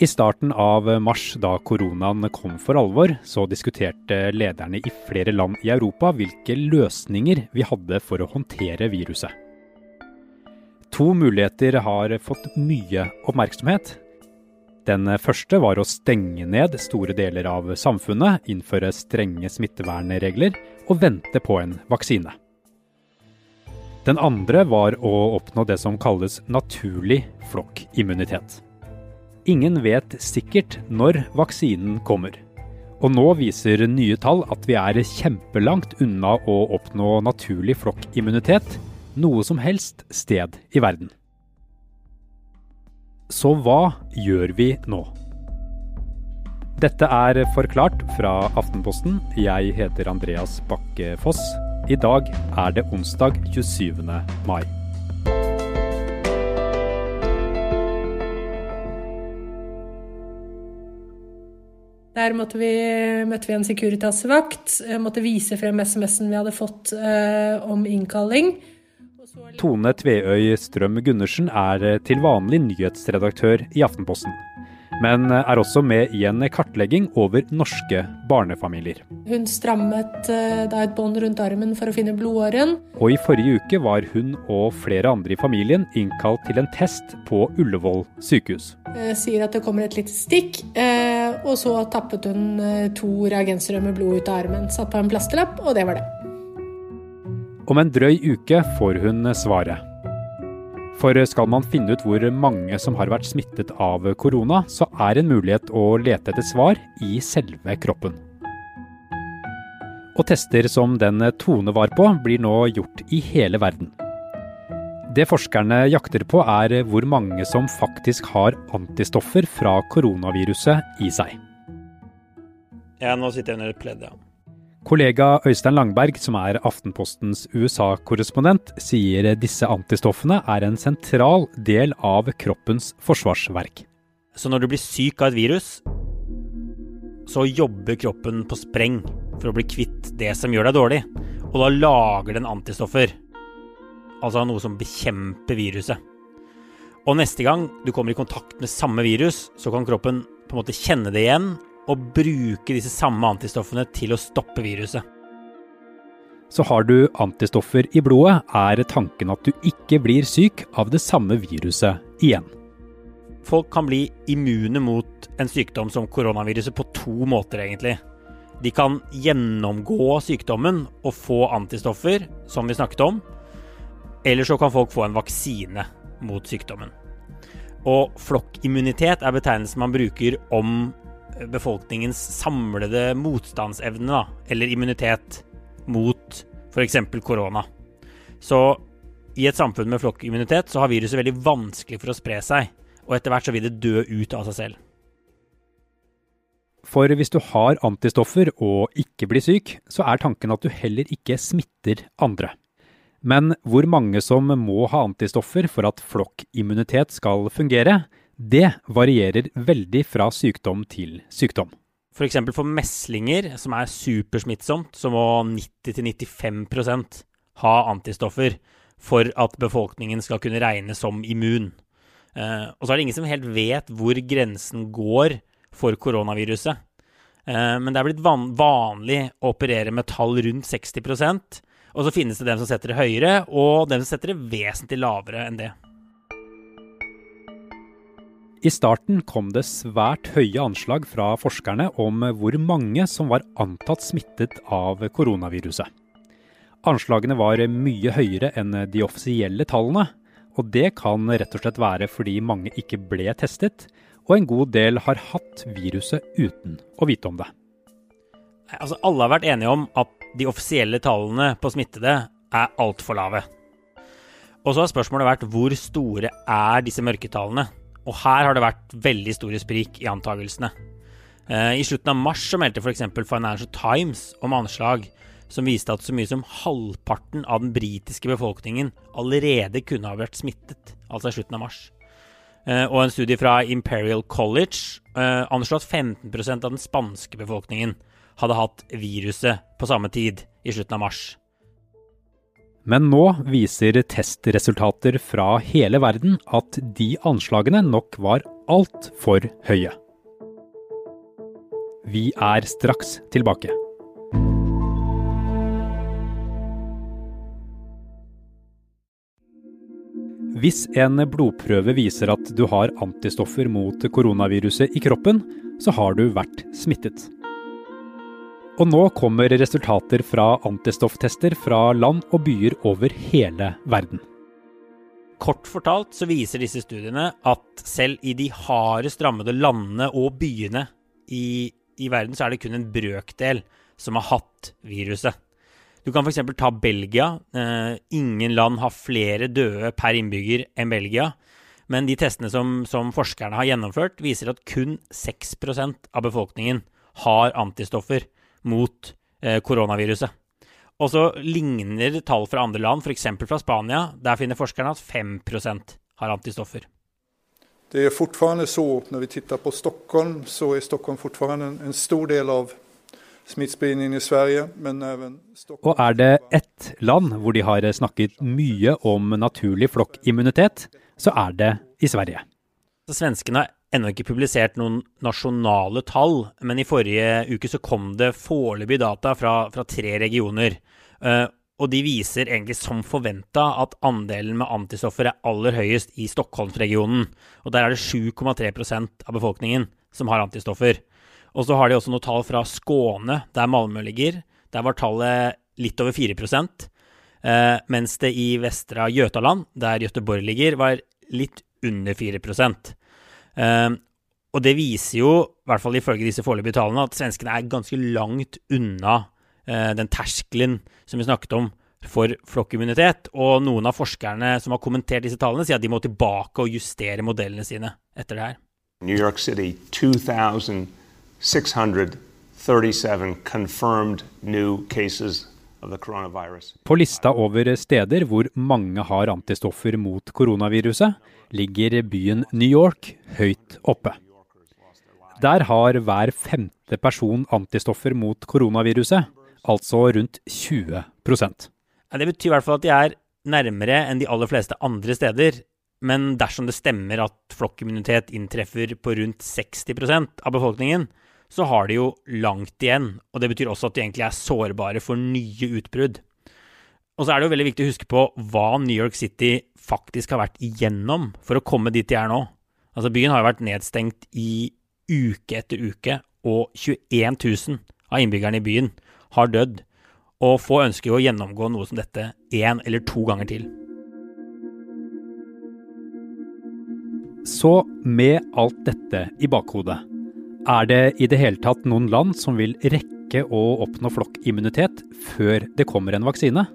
I starten av mars, da koronaen kom for alvor, så diskuterte lederne i flere land i Europa hvilke løsninger vi hadde for å håndtere viruset. To muligheter har fått mye oppmerksomhet. Den første var å stenge ned store deler av samfunnet, innføre strenge smittevernregler og vente på en vaksine. Den andre var å oppnå det som kalles naturlig flokkimmunitet. Ingen vet sikkert når vaksinen kommer. Og nå viser nye tall at vi er kjempelangt unna å oppnå naturlig flokkimmunitet noe som helst sted i verden. Så hva gjør vi nå? Dette er Forklart fra Aftenposten. Jeg heter Andreas Bakke Foss. I dag er det onsdag 27. mai. Der måtte vi, møtte vi en Securitas-vakt. Måtte vise frem SMS-en vi hadde fått eh, om innkalling. Tone Tveøy Strøm Gundersen er til vanlig nyhetsredaktør i Aftenposten. Men er også med i en kartlegging over norske barnefamilier. Hun strammet eh, da et bånd rundt armen for å finne blodåren. Og i forrige uke var hun og flere andre i familien innkalt til en test på Ullevål sykehus. Jeg sier at det kommer et lite stikk, eh, og så tappet hun to reagensere med blod ut av armen. Satt på en plastelapp, og det var det. Om en drøy uke får hun svaret. For skal man finne ut hvor mange som har vært smittet av korona, så er en mulighet å lete etter svar i selve kroppen. Og tester som den Tone var på, blir nå gjort i hele verden. Det forskerne jakter på, er hvor mange som faktisk har antistoffer fra koronaviruset i seg. Ja, nå sitter jeg under et pledd, ja. Kollega Øystein Langberg, som er Aftenpostens USA-korrespondent, sier disse antistoffene er en sentral del av kroppens forsvarsverk. Så når du blir syk av et virus, så jobber kroppen på spreng for å bli kvitt det som gjør deg dårlig. Og da lager den antistoffer. Altså noe som bekjemper viruset. Og neste gang du kommer i kontakt med samme virus, så kan kroppen på en måte kjenne det igjen og bruke disse samme antistoffene til å stoppe viruset. Så har du antistoffer i blodet, er tanken at du ikke blir syk av det samme viruset igjen. Folk kan bli immune mot en sykdom som koronaviruset på to måter, egentlig. De kan gjennomgå sykdommen og få antistoffer, som vi snakket om. Eller så kan folk få en vaksine mot sykdommen. Og flokkimmunitet er betegnelsen man bruker om befolkningens samlede motstandsevne, da, eller immunitet, mot f.eks. korona. Så i et samfunn med flokkimmunitet så har viruset veldig vanskelig for å spre seg, og etter hvert så vil det dø ut av seg selv. For hvis du har antistoffer og ikke blir syk, så er tanken at du heller ikke smitter andre. Men hvor mange som må ha antistoffer for at flokkimmunitet skal fungere, det varierer veldig fra sykdom til sykdom. F.eks. For, for meslinger, som er supersmittsomt, så må 90-95% ha antistoffer for at befolkningen skal kunne regnes som immun. Eh, og så er det ingen som helt vet hvor grensen går for koronaviruset. Eh, men det er blitt van vanlig å operere med tall rundt 60 og så finnes det dem som setter det høyere, og dem som setter det vesentlig lavere enn det. I starten kom det svært høye anslag fra forskerne om hvor mange som var antatt smittet av koronaviruset. Anslagene var mye høyere enn de offisielle tallene, og det kan rett og slett være fordi mange ikke ble testet, og en god del har hatt viruset uten å vite om det. Altså, alle har vært enige om at de offisielle tallene på smittede er altfor lave. Og så har spørsmålet vært hvor store er disse mørketallene? Og her har det vært veldig store sprik i antagelsene. Eh, I slutten av mars så meldte f.eks. Financial Times om anslag som viste at så mye som halvparten av den britiske befolkningen allerede kunne ha vært smittet, altså i slutten av mars. Eh, og en studie fra Imperial College anslo at 15% av den spanske befolkningen hadde hatt viruset på samme tid, i slutten av mars. Men nå viser testresultater fra hele verden at de anslagene nok var altfor høye. Vi er straks tilbake. Hvis en blodprøve viser at du har antistoffer mot koronaviruset i kroppen, så har du vært smittet. Og nå kommer resultater fra antistofftester fra land og byer over hele verden. Kort fortalt så viser disse studiene at selv i de hardest rammede landene og byene i, i verden, så er det kun en brøkdel som har hatt viruset. Du kan f.eks. ta Belgia. Eh, ingen land har flere døde per innbygger enn Belgia. Men de testene som, som forskerne har gjennomført, viser at kun 6% av befolkningen har antistoffer mot eh, koronaviruset. Og så ligner tall fra andre land, f.eks. fra Spania. Der finner forskerne at 5% har antistoffer. Det er fortsatt så, når vi ser på Stockholm, så er Stockholm fortsatt en, en stor del av smittespredningen i Sverige. Men even Og er det ett land hvor de har snakket mye om naturlig flokkimmunitet, så er det i Sverige. Svenskene har ennå ikke publisert noen nasjonale tall, men i forrige uke så kom det foreløpig data fra, fra, tre regioner. Uh, og de viser egentlig som forventa at andelen med antistoffer er aller høyest i Stockholmsregionen. Og der er det 7,3% av befolkningen som har antistoffer. Og så har de også noen tall fra Skåne, der Malmö ligger. Der var tallet litt over 4 uh, mens det i Vestra Jøtaland, der Gøteborg ligger, var litt under 4 eh, Og det viser jo, i hvert fall ifølge disse foreløpige tallene, at svenskene er ganske langt unna eh, den terskelen som vi snakket om for flokkimmunitet. Og noen av forskerne som har kommentert disse tallene, sier at de må tilbake og justere modellene sine etter det her. New York City, 2000 637 confirmed new cases of. På lista over steder hvor mange har antistoffer mot koronaviruset, ligger byen New York høyt oppe. Der har hver femte person antistoffer mot koronaviruset, altså rundt 20% Det betyr i hvert fall at de er nærmere enn de aller fleste andre steder. Men dersom det stemmer at flokkimmunitet inntreffer på rundt 60% av befolkningen, så har de jo langt igjen. Og det betyr også at de egentlig er sårbare for nye utbrudd. Og så er det jo veldig viktig å huske på hva New York City faktisk har vært igjennom for å komme dit de er nå. Altså Byen har jo vært nedstengt i uke etter uke, og 21 000 av innbyggerne i byen har dødd. Og få ønsker jo å gjennomgå noe som dette én eller to ganger til. Så med alt dette i bakhodet, er det i det hele tatt noen land som vil rekke å oppnå flokkimmunitet før det kommer en vaksine?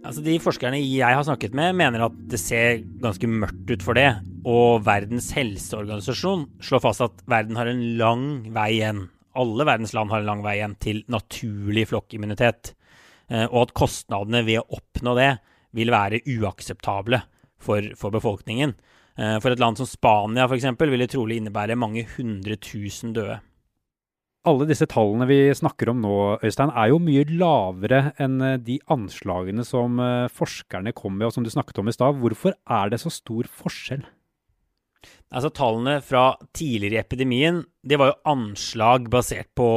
Altså De forskerne jeg har snakket med, mener at det ser ganske mørkt ut for det. Og Verdens helseorganisasjon slår fast at verden har en lang vei igjen. Alle verdens land har en lang vei igjen til naturlig flokkimmunitet. Eh, og at kostnadene ved å oppnå det vil være uakseptable for, for befolkningen. Eh, for et land som Spania f.eks. vil det trolig innebære mange hundre tusen døde. Alle disse tallene vi snakker om nå, Øystein, er jo mye lavere enn eh, de anslagene som eh, forskerne kom med, og som du snakket om i stad. Hvorfor er det så stor forskjell? Altså Tallene fra tidligere i epidemien det var jo anslag basert på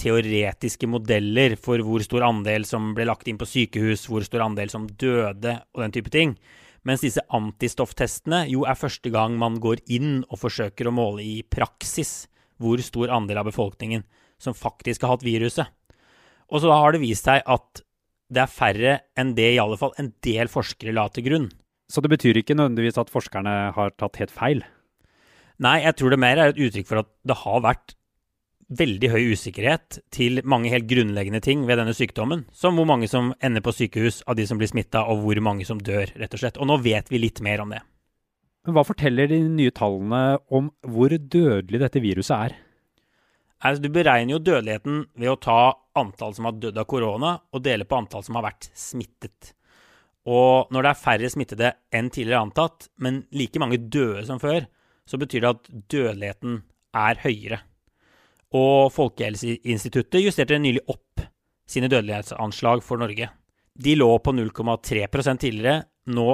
teoretiske modeller for hvor stor andel som ble lagt inn på sykehus, hvor stor andel som døde og den type ting. Mens disse antistofftestene jo er første gang man går inn og forsøker å måle i praksis hvor stor andel av befolkningen som faktisk har hatt viruset. Og så har det vist seg at det er færre enn det i alle fall en del forskere la til grunn. Så det betyr ikke nødvendigvis at forskerne har tatt helt feil? Nei, jeg tror det mer er et uttrykk for at det har vært veldig høy usikkerhet til mange helt grunnleggende ting ved denne sykdommen. Som hvor mange som ender på sykehus av de som blir smitta, og hvor mange som dør, rett og slett. Og nå vet vi litt mer om det. Men Hva forteller de nye tallene om hvor dødelig dette viruset er? Altså, du beregner jo dødeligheten ved å ta antall som har dødd av korona, og dele på antall som har vært smittet. Og når det er færre smittede enn tidligere antatt, men like mange døde som før, så betyr det at dødeligheten er høyere. Og Folkehelseinstituttet justerte nylig opp sine dødelighetsanslag for Norge. De lå på 0,3% tidligere. Nå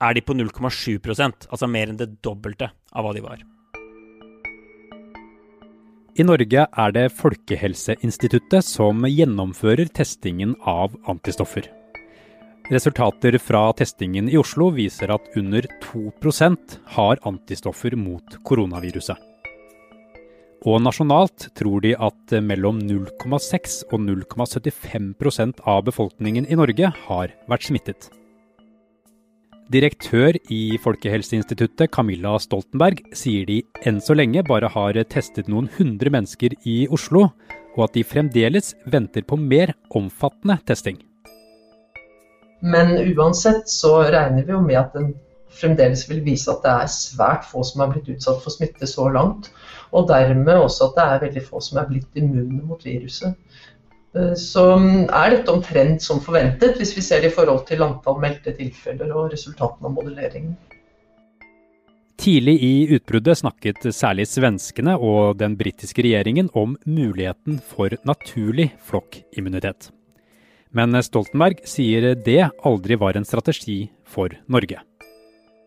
er de på 0,7% altså mer enn det dobbelte av hva de var. I Norge er det Folkehelseinstituttet som gjennomfører testingen av antistoffer. Resultater fra testingen i Oslo viser at under 2% har antistoffer mot koronaviruset. Og nasjonalt tror de at mellom 0,6 og 0,75% av befolkningen i Norge har vært smittet. Direktør i Folkehelseinstituttet, Camilla Stoltenberg, sier de enn så lenge bare har testet noen hundre mennesker i Oslo, og at de fremdeles venter på mer omfattende testing. Men uansett så regner vi jo med at den fremdeles vil vise at det er svært få som har blitt utsatt for smitte så langt. Og dermed også at det er veldig få som er blitt immune mot viruset. Eh, så mm, er dette omtrent som forventet, hvis vi ser det i forhold til antall meldte tilfeller og resultatene av modelleringen. Tidlig i utbruddet snakket særlig svenskene og den britiske regjeringen om muligheten for naturlig flokkimmunitet. Men Stoltenberg sier det aldri var en strategi for Norge.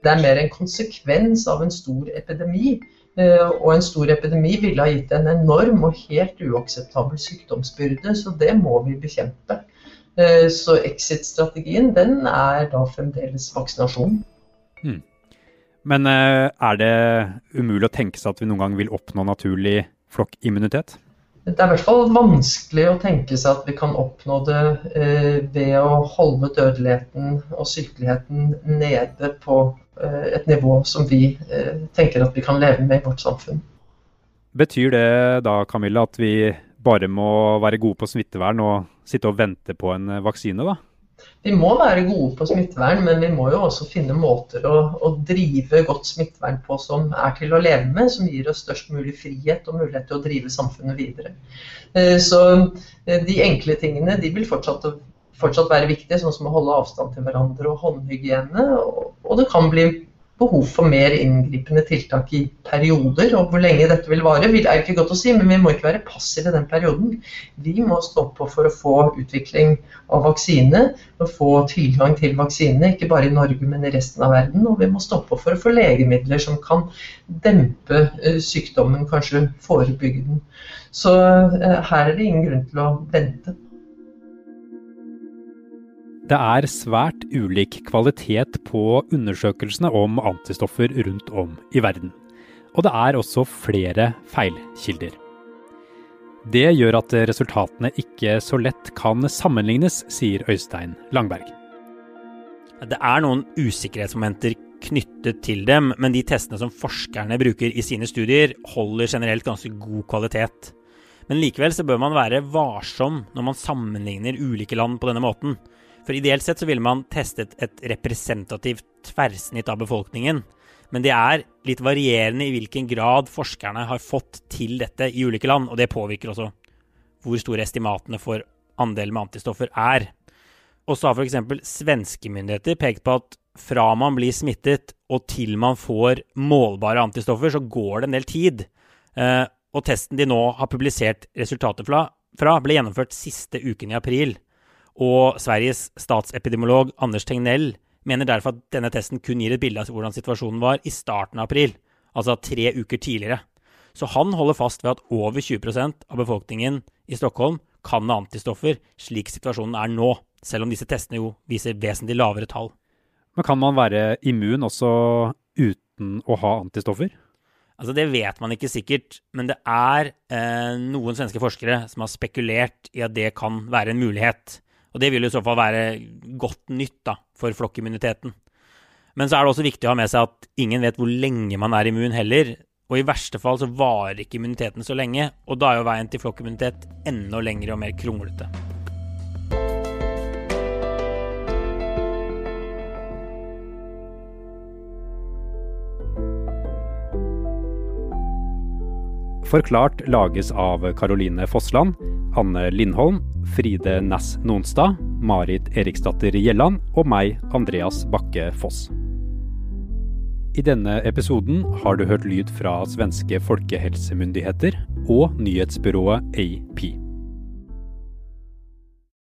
Det er mer en konsekvens av en stor epidemi og en stor epidemi ville ha gitt en enorm og helt uakseptabel sykdomsbyrde, så det må vi bekjempe. Eh, så exit-strategien den er da fremdeles vaksinasjon. Hmm. Men eh, er det umulig å tenke seg at vi noen gang vil oppnå naturlig flokkimmunitet? Det er i hvert fall vanskelig å tenke seg at vi kan oppnå det ved å holde dødeligheten og sykeligheten nede på Eh, et nivå som vi eh, tenker at vi kan leve med i vårt samfunn. Betyr det da Camilla, at vi bare må være gode på smittevern og sitte og vente på en eh, vaksine? da? Vi må være gode på smittevern, men vi må jo også finne måter å, å, drive godt smittevern på som er til å leve med, som gir oss størst mulig frihet og mulighet til å drive samfunnet videre. Så de enkle tingene de vil fortsatt fortsatt være viktige, sånn som å holde avstand til hverandre og håndhygiene. Og det kan bli behov for mer inngripende tiltak i perioder. Og hvor lenge dette vil vare, er ikke godt å si, men vi må ikke være passive i den perioden. Vi må stå på for å få utvikling av vaksine, og få tilgang til vaksine, ikke bare i Norge, men i resten av verden. Og vi må stå på for å få legemidler som kan dempe eh, sykdommen, kanskje forebygge den. Så eh, her er det ingen grunn til å vente. Det er svært ulik kvalitet på undersøkelsene om antistoffer rundt om i verden. Og det er også flere feilkilder. Det gjør at resultatene ikke så lett kan sammenlignes, sier Øystein Langberg. Det er noen usikkerhetsmomenter knyttet til dem, men de testene som forskerne bruker i sine studier, holder generelt ganske god kvalitet. Men likevel så bør man være varsom når man sammenligner ulike land på denne måten. For ideelt sett så ville man testet et representativt tverrsnitt av befolkningen. Men det er litt varierende i hvilken grad forskerne har fått til dette i ulike land, og det påvirker også hvor store estimatene for andelen med antistoffer er. Og så har f.eks. svenske myndigheter pekt på at fra man blir smittet og til man får målbare antistoffer, så går det en del tid. Eh, og testen de nå har publisert resultatet fra, ble gjennomført siste uken i april. Og Sveriges statsepidemiolog Anders Tegnell mener derfor at denne testen kun gir et bilde av hvordan situasjonen var i starten av april, altså tre uker tidligere. Så han holder fast ved at over 20% av befolkningen i Stockholm kan ha antistoffer, slik situasjonen er nå, selv om disse testene jo viser vesentlig lavere tall. Men kan man være immun også uten å ha antistoffer? Altså Det vet man ikke sikkert, men det er eh, noen svenske forskere som har spekulert i at det kan være en mulighet. Og det vil i så fall være godt nytt da, for flokkimmuniteten. Men så er det også viktig å ha med seg at ingen vet hvor lenge man er immun heller. Og i verste fall så varer ikke immuniteten så lenge, og da er jo veien til flokkimmunitet enda lengre og mer kronglete. Forklart lages av Caroline Fossland, Anne Lindholm, Fride Næss Nonstad, Marit Eriksdatter Gjelland og meg, Andreas Bakke Foss. I denne episoden har du hørt lyd fra svenske folkehelsemyndigheter og nyhetsbyrået AP.